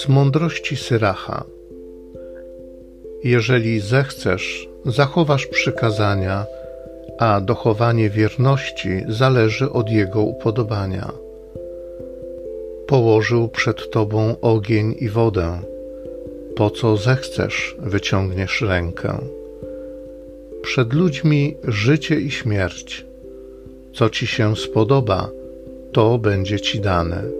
Z mądrości Syracha. Jeżeli zechcesz, zachowasz przykazania, a dochowanie wierności zależy od jego upodobania. Położył przed tobą ogień i wodę. Po co zechcesz, wyciągniesz rękę. Przed ludźmi życie i śmierć. Co ci się spodoba, to będzie ci dane.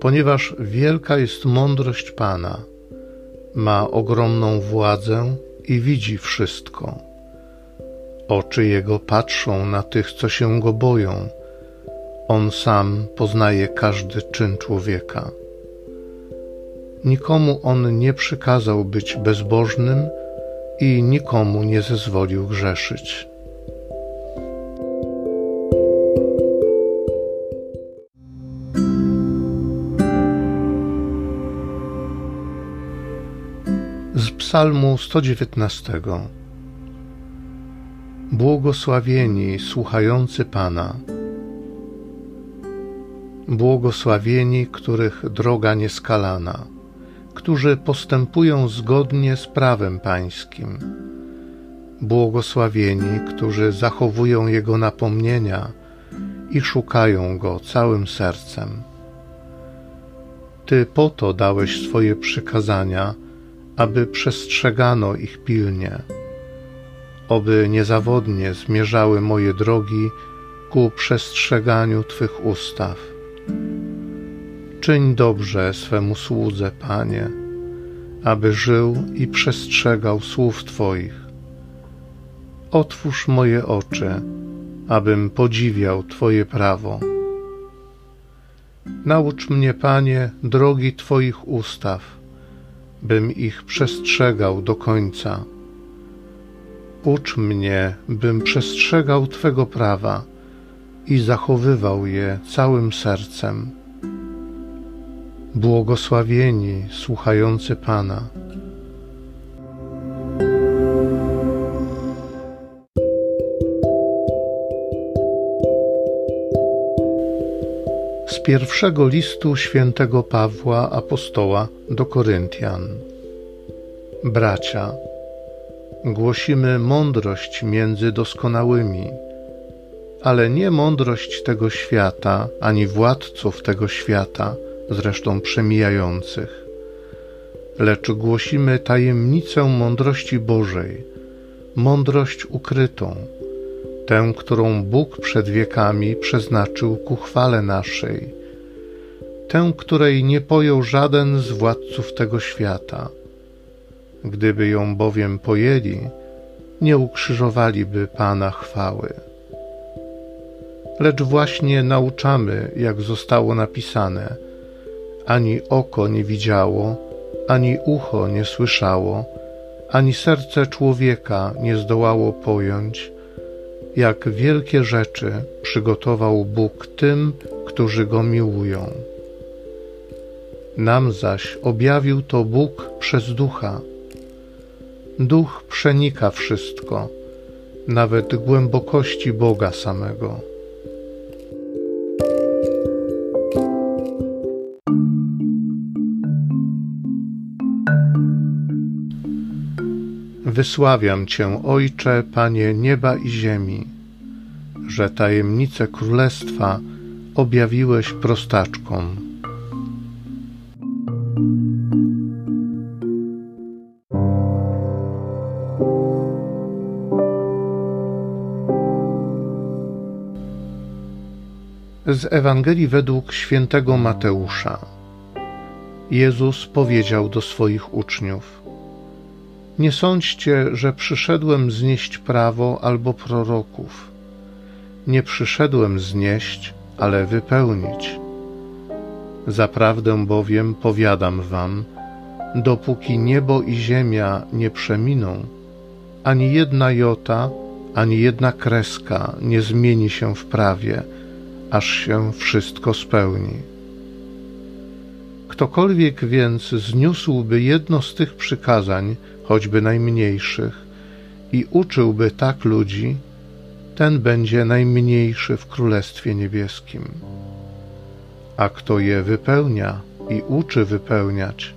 Ponieważ wielka jest mądrość Pana, ma ogromną władzę i widzi wszystko. Oczy Jego patrzą na tych, co się Go boją. On sam poznaje każdy czyn człowieka. Nikomu On nie przykazał być bezbożnym i nikomu nie zezwolił grzeszyć. Psalmu 119 Błogosławieni słuchający Pana. Błogosławieni, których droga nieskalana, którzy postępują zgodnie z prawem Pańskim. Błogosławieni, którzy zachowują Jego napomnienia i szukają Go całym sercem. Ty po to dałeś swoje przykazania, aby przestrzegano ich pilnie oby niezawodnie zmierzały moje drogi ku przestrzeganiu Twych ustaw. Czyń dobrze swemu słudze, Panie, aby żył i przestrzegał słów Twoich. Otwórz moje oczy, abym podziwiał Twoje prawo. Naucz mnie, Panie, drogi Twoich ustaw, bym ich przestrzegał do końca. Ucz mnie, bym przestrzegał Twego prawa i zachowywał je całym sercem. Błogosławieni słuchający Pana. Pierwszego listu świętego Pawła apostoła do Koryntian. Bracia, Głosimy mądrość między doskonałymi, ale nie mądrość tego świata, ani władców tego świata, zresztą przemijających, lecz głosimy tajemnicę mądrości Bożej, mądrość ukrytą, tę, którą Bóg przed wiekami przeznaczył ku chwale naszej, tę, której nie pojął żaden z władców tego świata Gdyby ją bowiem pojęli, nie ukrzyżowaliby Pana chwały. Lecz właśnie nauczamy, jak zostało napisane: ani oko nie widziało, ani ucho nie słyszało, ani serce człowieka nie zdołało pojąć, jak wielkie rzeczy przygotował Bóg tym, którzy go miłują. Nam zaś objawił to Bóg przez ducha Duch przenika wszystko, nawet głębokości Boga samego. Wysławiam Cię, Ojcze, Panie nieba i ziemi, że tajemnice Królestwa objawiłeś prostaczkom Z Ewangelii według świętego Mateusza. Jezus powiedział do swoich uczniów: Nie sądźcie, że przyszedłem znieść prawo albo proroków. Nie przyszedłem znieść, ale wypełnić. Zaprawdę bowiem powiadam wam, dopóki niebo i ziemia nie przeminą, ani jedna jota, ani jedna kreska nie zmieni się w prawie aż się wszystko spełni. Ktokolwiek więc zniósłby jedno z tych przykazań, choćby najmniejszych, i uczyłby tak ludzi, ten będzie najmniejszy w Królestwie Niebieskim. A kto je wypełnia, i uczy wypełniać,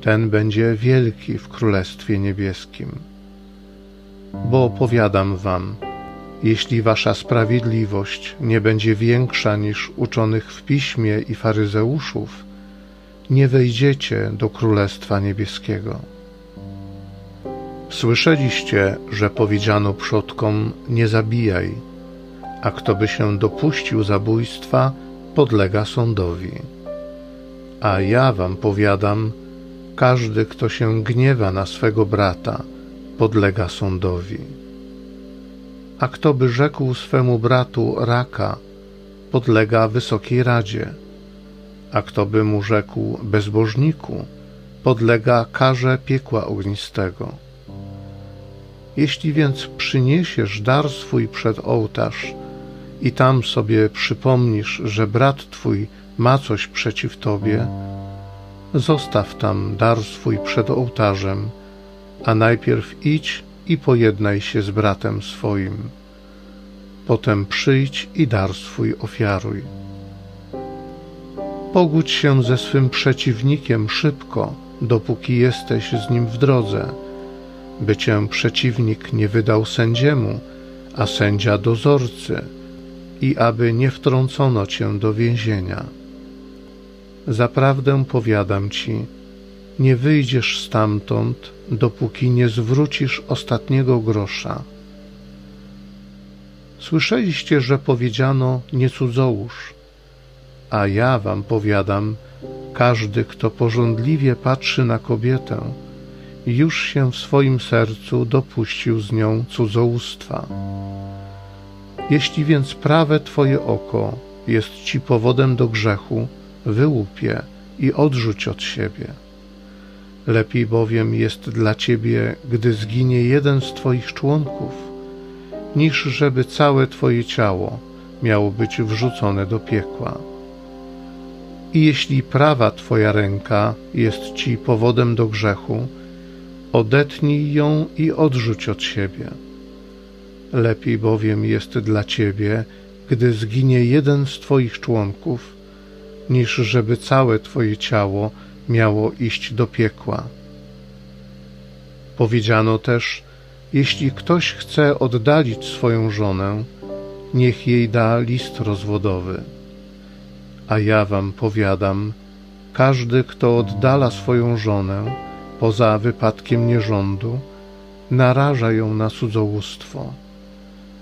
ten będzie wielki w Królestwie Niebieskim. Bo powiadam wam, jeśli wasza sprawiedliwość nie będzie większa niż uczonych w piśmie i faryzeuszów, nie wejdziecie do Królestwa Niebieskiego. Słyszeliście, że powiedziano przodkom: Nie zabijaj, a kto by się dopuścił zabójstwa, podlega sądowi. A ja wam powiadam, każdy, kto się gniewa na swego brata, podlega sądowi. A kto by rzekł swemu bratu raka, podlega wysokiej radzie. A kto by mu rzekł bezbożniku, podlega karze piekła ognistego. Jeśli więc przyniesiesz dar swój przed ołtarz i tam sobie przypomnisz, że brat twój ma coś przeciw tobie, zostaw tam dar swój przed ołtarzem, a najpierw idź i pojednaj się z bratem swoim. Potem przyjdź i dar swój ofiaruj. Pogódź się ze swym przeciwnikiem szybko, dopóki jesteś z nim w drodze, by cię przeciwnik nie wydał sędziemu, a sędzia dozorcy, i aby nie wtrącono cię do więzienia. Zaprawdę powiadam ci, nie wyjdziesz stamtąd, dopóki nie zwrócisz ostatniego grosza. Słyszeliście, że powiedziano nie cudzołóż, a ja wam powiadam, każdy, kto porządliwie patrzy na kobietę, już się w swoim sercu dopuścił z nią cudzołóstwa. Jeśli więc prawe Twoje oko jest Ci powodem do grzechu, wyłup je i odrzuć od siebie. Lepiej bowiem jest dla Ciebie, gdy zginie jeden z Twoich członków, niż żeby całe Twoje ciało miało być wrzucone do piekła. I jeśli prawa Twoja ręka jest Ci powodem do grzechu, odetnij ją i odrzuć od siebie. Lepiej bowiem jest dla ciebie, gdy zginie jeden z twoich członków, niż żeby całe twoje ciało miało iść do piekła. Powiedziano też, jeśli ktoś chce oddalić swoją żonę, niech jej da list rozwodowy. A ja wam powiadam, każdy, kto oddala swoją żonę, poza wypadkiem nierządu, naraża ją na cudzołóstwo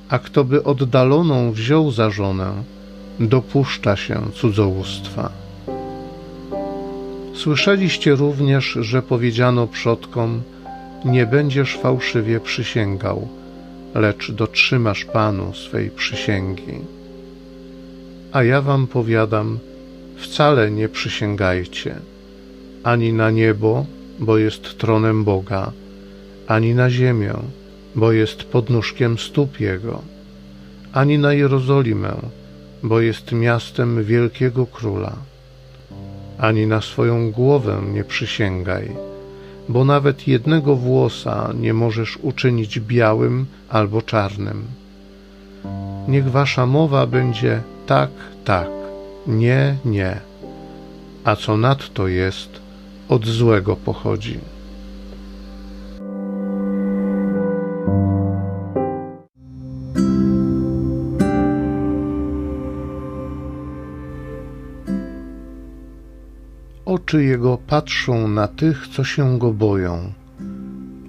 a kto by oddaloną wziął za żonę, dopuszcza się cudzołóstwa. Słyszeliście również, że powiedziano przodkom: Nie będziesz fałszywie przysięgał, lecz dotrzymasz Panu swej przysięgi. A ja wam powiadam: wcale nie przysięgajcie ani na niebo, bo jest tronem Boga, ani na ziemię, bo jest podnóżkiem stóp Jego, ani na Jerozolimę, bo jest miastem wielkiego króla. Ani na swoją głowę nie przysięgaj, bo nawet jednego włosa nie możesz uczynić białym albo czarnym. Niech wasza mowa będzie tak, tak, nie, nie, a co nadto jest, od złego pochodzi. Oczy Jego patrzą na tych, co się Go boją.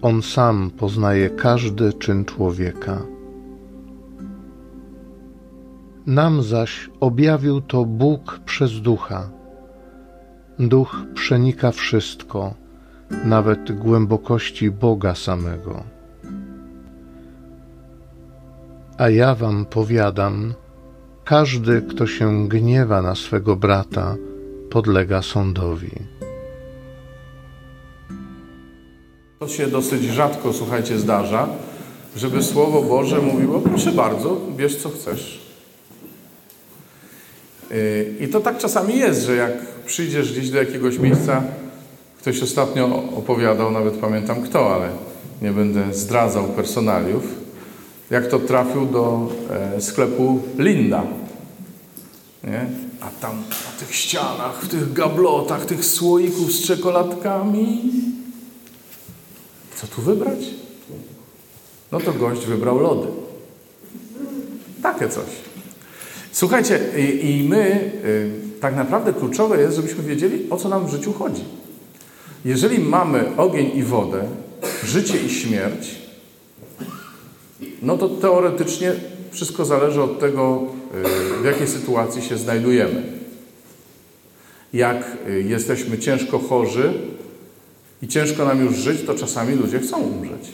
On sam poznaje każdy czyn człowieka. Nam zaś objawił to Bóg przez Ducha. Duch przenika wszystko, nawet głębokości Boga samego. A ja wam powiadam, każdy, kto się gniewa na swego brata, podlega sądowi. To się dosyć rzadko, słuchajcie, zdarza, żeby Słowo Boże mówiło, proszę bardzo, bierz co chcesz. Yy, I to tak czasami jest, że jak przyjdziesz gdzieś do jakiegoś miejsca, ktoś ostatnio opowiadał, nawet pamiętam kto, ale nie będę zdradzał personaliów, jak to trafił do e, sklepu Linda Nie? A tam na tych ścianach, w tych gablotach, tych słoików z czekoladkami. Co tu wybrać? No to gość wybrał lody. Takie coś. Słuchajcie, i, i my, y, tak naprawdę kluczowe jest, żebyśmy wiedzieli, o co nam w życiu chodzi. Jeżeli mamy ogień i wodę, życie i śmierć, no to teoretycznie wszystko zależy od tego, y, w jakiej sytuacji się znajdujemy. Jak y, jesteśmy ciężko chorzy i ciężko nam już żyć, to czasami ludzie chcą umrzeć.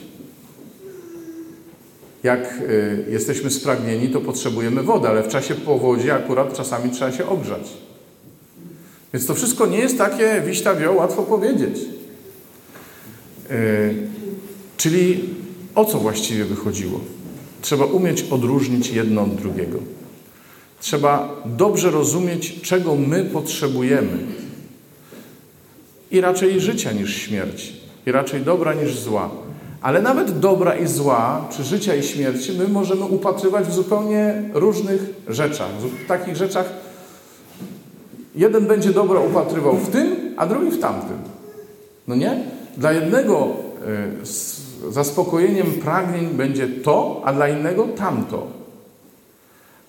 Jak y, jesteśmy spragnieni, to potrzebujemy wody, ale w czasie powodzi akurat czasami trzeba się ogrzać. Więc to wszystko nie jest takie wiśta wio, łatwo powiedzieć. Czyli o co właściwie wychodziło? Trzeba umieć odróżnić jedno od drugiego. Trzeba dobrze rozumieć, czego my potrzebujemy. I raczej życia niż śmierci. I raczej dobra niż zła. Ale nawet dobra i zła, czy życia i śmierci, my możemy upatrywać w zupełnie różnych rzeczach. W takich rzeczach jeden będzie dobra upatrywał w tym, a drugi w tamtym. No nie? Dla jednego e, zaspokojeniem pragnień będzie to, a dla innego tamto.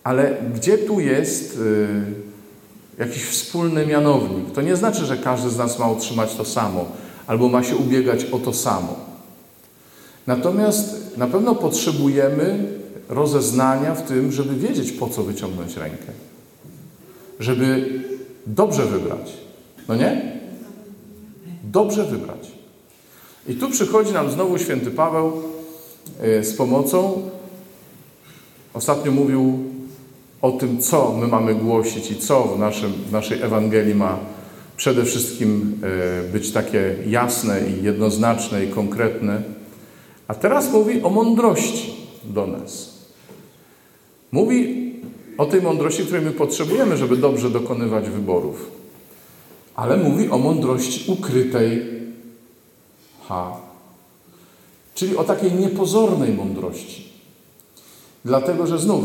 Ale gdzie tu jest y, jakiś wspólny mianownik? To nie znaczy, że każdy z nas ma otrzymać to samo albo ma się ubiegać o to samo. Natomiast na pewno potrzebujemy rozeznania w tym, żeby wiedzieć, po co wyciągnąć rękę. Żeby dobrze wybrać. No nie? Dobrze wybrać. I tu przychodzi nam znowu święty Paweł e, z pomocą. Ostatnio mówił o tym, co my mamy głosić i co w, naszym, w naszej Ewangelii ma przede wszystkim e, być takie jasne i jednoznaczne i konkretne. A teraz mówi o mądrości do nas. Mówi o tej mądrości, której my potrzebujemy, żeby dobrze dokonywać wyborów. Ale mówi o mądrości ukrytej H. Czyli o takiej niepozornej mądrości. Dlatego, że znów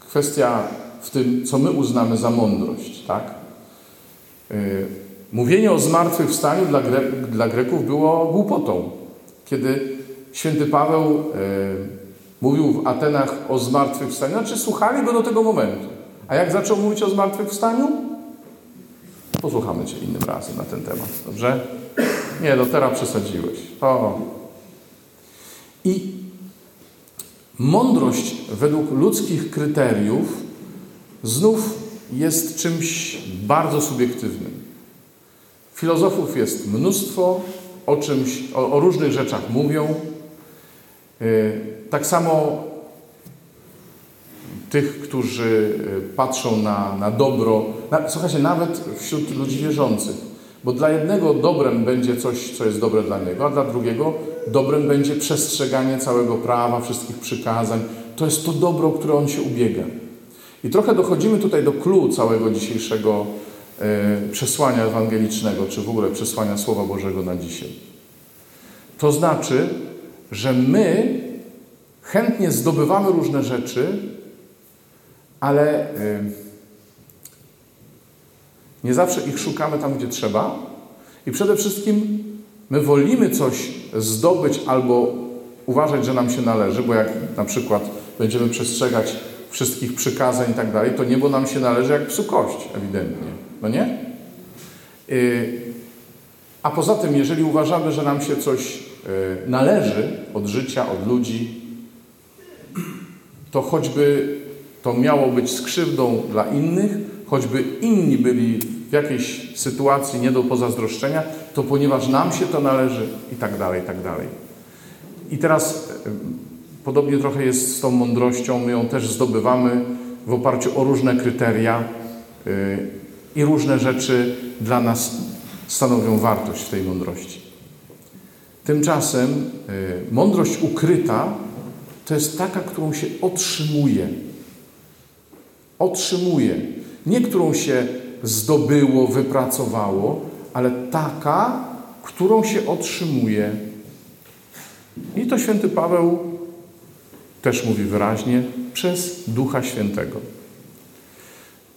kwestia w tym, co my uznamy za mądrość, tak? Yy, mówienie o zmartwychwstaniu dla, Gre dla Greków było głupotą. Kiedy święty Paweł yy, mówił w Atenach o zmartwychwstaniu, znaczy słuchali go do tego momentu. A jak zaczął mówić o zmartwychwstaniu? Posłuchamy Cię innym razem na ten temat, dobrze? Nie, no teraz przesadziłeś. O. I mądrość według ludzkich kryteriów znów jest czymś bardzo subiektywnym. Filozofów jest mnóstwo, o czymś, o, o różnych rzeczach mówią. Yy, tak samo tych, którzy y, patrzą na, na dobro. Na, słuchajcie, nawet wśród ludzi wierzących bo dla jednego dobrem będzie coś, co jest dobre dla niego, a dla drugiego dobrem będzie przestrzeganie całego prawa, wszystkich przykazań. To jest to dobro, o które on się ubiega. I trochę dochodzimy tutaj do clue całego dzisiejszego e, przesłania ewangelicznego, czy w ogóle przesłania Słowa Bożego na dzisiaj. To znaczy, że my chętnie zdobywamy różne rzeczy, ale. E, nie zawsze ich szukamy tam, gdzie trzeba. I przede wszystkim my wolimy coś zdobyć albo uważać, że nam się należy, bo jak na przykład będziemy przestrzegać wszystkich przykazań i tak dalej, to niebo nam się należy jak psu kość, ewidentnie. No nie? Y, a poza tym, jeżeli uważamy, że nam się coś y, należy od życia, od ludzi, to choćby to miało być skrzywdą dla innych, choćby inni byli w jakiejś sytuacji nie do pozazdroszczenia, to ponieważ nam się to należy i tak dalej, i tak dalej. I teraz podobnie trochę jest z tą mądrością, my ją też zdobywamy w oparciu o różne kryteria yy, i różne rzeczy dla nas stanowią wartość w tej mądrości. Tymczasem yy, mądrość ukryta to jest taka, którą się otrzymuje. Otrzymuje nie którą się zdobyło, wypracowało, ale taka, którą się otrzymuje. I to święty Paweł też mówi wyraźnie, przez Ducha Świętego.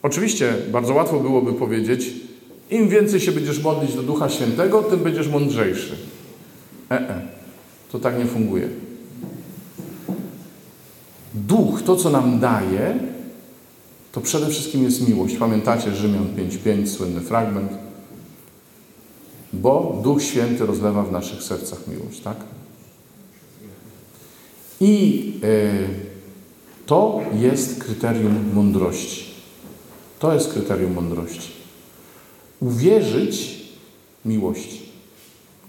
Oczywiście bardzo łatwo byłoby powiedzieć, im więcej się będziesz modlić do Ducha Świętego, tym będziesz mądrzejszy. E, e. To tak nie funguje. Duch, to co nam daje, to przede wszystkim jest miłość. Pamiętacie Rzymian 5.5, słynny fragment. Bo Duch Święty rozlewa w naszych sercach miłość, tak? I y, to jest kryterium mądrości. To jest kryterium mądrości. Uwierzyć miłości.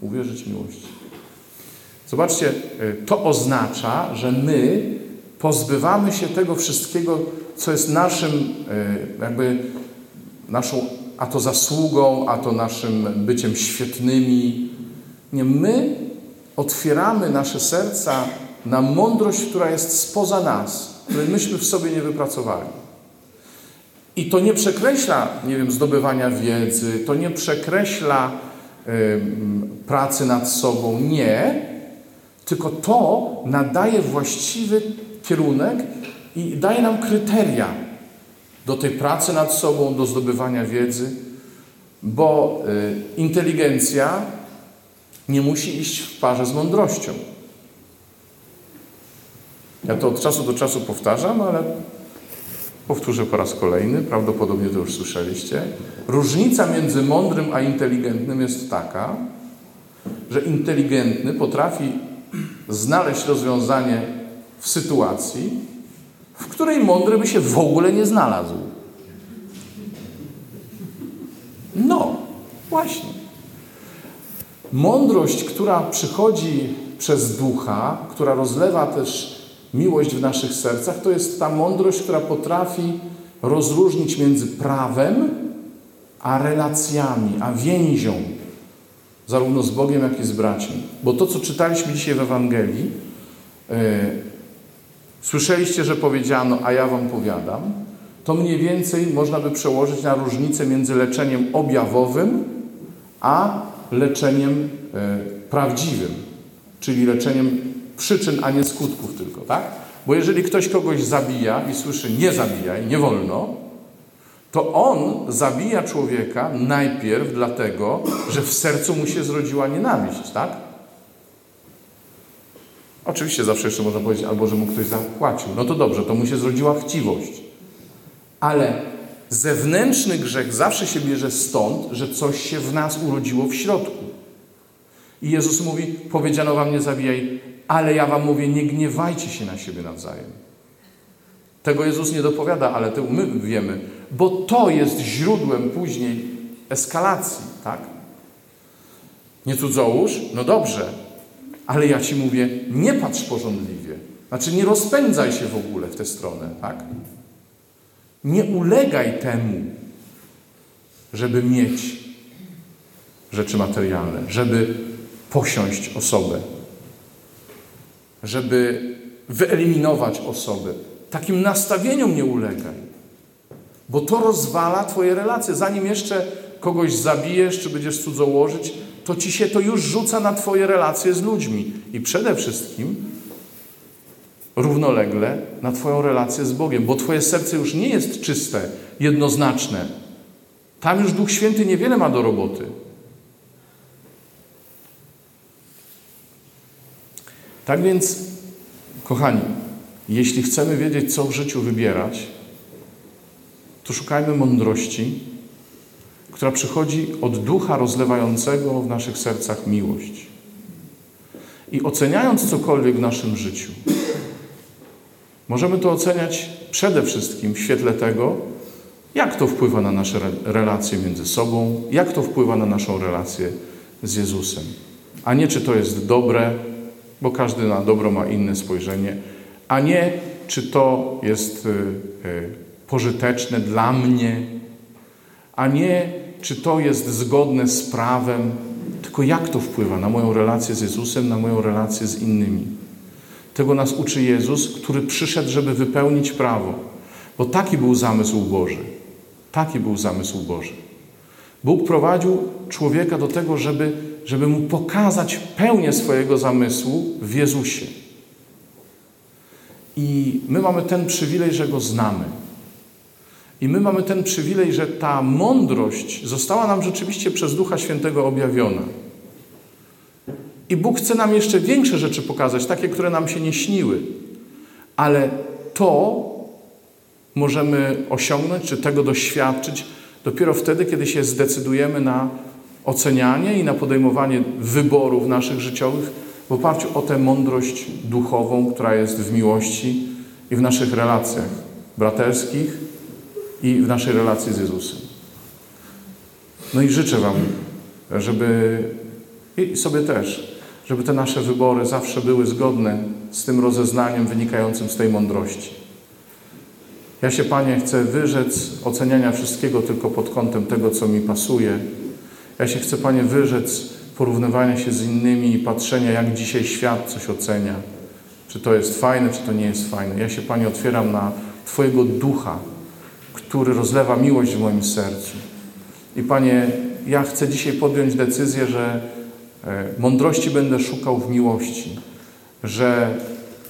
Uwierzyć miłości. Zobaczcie, y, to oznacza, że my pozbywamy się tego wszystkiego, co jest naszym, y, jakby naszą, a to zasługą, a to naszym byciem świetnymi. Nie, my otwieramy nasze serca na mądrość, która jest spoza nas, której myśmy w sobie nie wypracowali. I to nie przekreśla, nie wiem, zdobywania wiedzy, to nie przekreśla y, pracy nad sobą, nie, tylko to nadaje właściwy kierunek i daje nam kryteria do tej pracy nad sobą, do zdobywania wiedzy, bo y, inteligencja nie musi iść w parze z mądrością. Ja to od czasu do czasu powtarzam, ale powtórzę po raz kolejny, prawdopodobnie to już słyszeliście. Różnica między mądrym a inteligentnym jest taka, że inteligentny potrafi znaleźć rozwiązanie w sytuacji, której mądry by się w ogóle nie znalazł. No, właśnie. Mądrość, która przychodzi przez ducha, która rozlewa też miłość w naszych sercach, to jest ta mądrość, która potrafi rozróżnić między prawem a relacjami, a więzią, zarówno z Bogiem, jak i z braćmi. Bo to, co czytaliśmy dzisiaj w Ewangelii, yy, słyszeliście, że powiedziano, a ja wam powiadam, to mniej więcej można by przełożyć na różnicę między leczeniem objawowym, a leczeniem yy, prawdziwym, czyli leczeniem przyczyn, a nie skutków tylko, tak? Bo jeżeli ktoś kogoś zabija i słyszy nie zabijaj, nie wolno, to on zabija człowieka najpierw dlatego, że w sercu mu się zrodziła nienawiść, tak? Oczywiście zawsze jeszcze można powiedzieć, albo że mu ktoś zapłacił. No to dobrze, to mu się zrodziła chciwość. Ale zewnętrzny grzech zawsze się bierze stąd, że coś się w nas urodziło w środku. I Jezus mówi, powiedziano wam nie zabijaj, ale ja wam mówię, nie gniewajcie się na siebie nawzajem. Tego Jezus nie dopowiada, ale to my wiemy, bo to jest źródłem później eskalacji, tak? Nie cudzołóż? No dobrze, ale ja ci mówię, nie patrz porządliwie. Znaczy nie rozpędzaj się w ogóle w tę stronę, tak? Nie ulegaj temu, żeby mieć rzeczy materialne, żeby posiąść osobę, żeby wyeliminować osobę. Takim nastawieniom nie ulegaj, bo to rozwala Twoje relacje. Zanim jeszcze kogoś zabijesz, czy będziesz cudzołożyć, to ci się to już rzuca na Twoje relacje z ludźmi. I przede wszystkim równolegle na Twoją relację z Bogiem, bo Twoje serce już nie jest czyste, jednoznaczne. Tam już Duch Święty niewiele ma do roboty. Tak więc, kochani, jeśli chcemy wiedzieć, co w życiu wybierać, to szukajmy mądrości, która przychodzi od ducha rozlewającego w naszych sercach miłość. I oceniając cokolwiek w naszym życiu, możemy to oceniać przede wszystkim w świetle tego, jak to wpływa na nasze relacje między sobą, jak to wpływa na naszą relację z Jezusem. A nie czy to jest dobre, bo każdy na dobro ma inne spojrzenie, a nie czy to jest y, y, pożyteczne dla mnie, a nie czy to jest zgodne z prawem, tylko jak to wpływa na moją relację z Jezusem, na moją relację z innymi. Tego nas uczy Jezus, który przyszedł, żeby wypełnić prawo, bo taki był zamysł Boży. Taki był zamysł Boży. Bóg prowadził człowieka do tego, żeby żeby mu pokazać pełnię swojego zamysłu w Jezusie. I my mamy ten przywilej, że go znamy. I my mamy ten przywilej, że ta mądrość została nam rzeczywiście przez Ducha Świętego objawiona. I Bóg chce nam jeszcze większe rzeczy pokazać, takie, które nam się nie śniły. Ale to możemy osiągnąć, czy tego doświadczyć dopiero wtedy, kiedy się zdecydujemy na ocenianie i na podejmowanie wyborów naszych życiowych w oparciu o tę mądrość duchową, która jest w miłości i w naszych relacjach braterskich i w naszej relacji z Jezusem. No i życzę Wam, żeby i sobie też, żeby te nasze wybory zawsze były zgodne z tym rozeznaniem wynikającym z tej mądrości. Ja się, Panie, chcę wyrzec oceniania wszystkiego tylko pod kątem tego, co mi pasuje. Ja się chcę, Panie, wyrzec porównywania się z innymi i patrzenia, jak dzisiaj świat coś ocenia. Czy to jest fajne, czy to nie jest fajne. Ja się, Panie, otwieram na Twojego ducha, który rozlewa miłość w moim sercu. I Panie, ja chcę dzisiaj podjąć decyzję, że e, mądrości będę szukał w miłości, że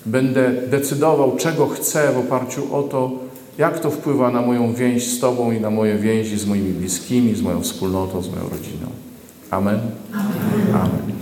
będę decydował, czego chcę w oparciu o to, jak to wpływa na moją więź z Tobą i na moje więzi z moimi bliskimi, z moją wspólnotą, z moją rodziną. Amen. Amen. Amen.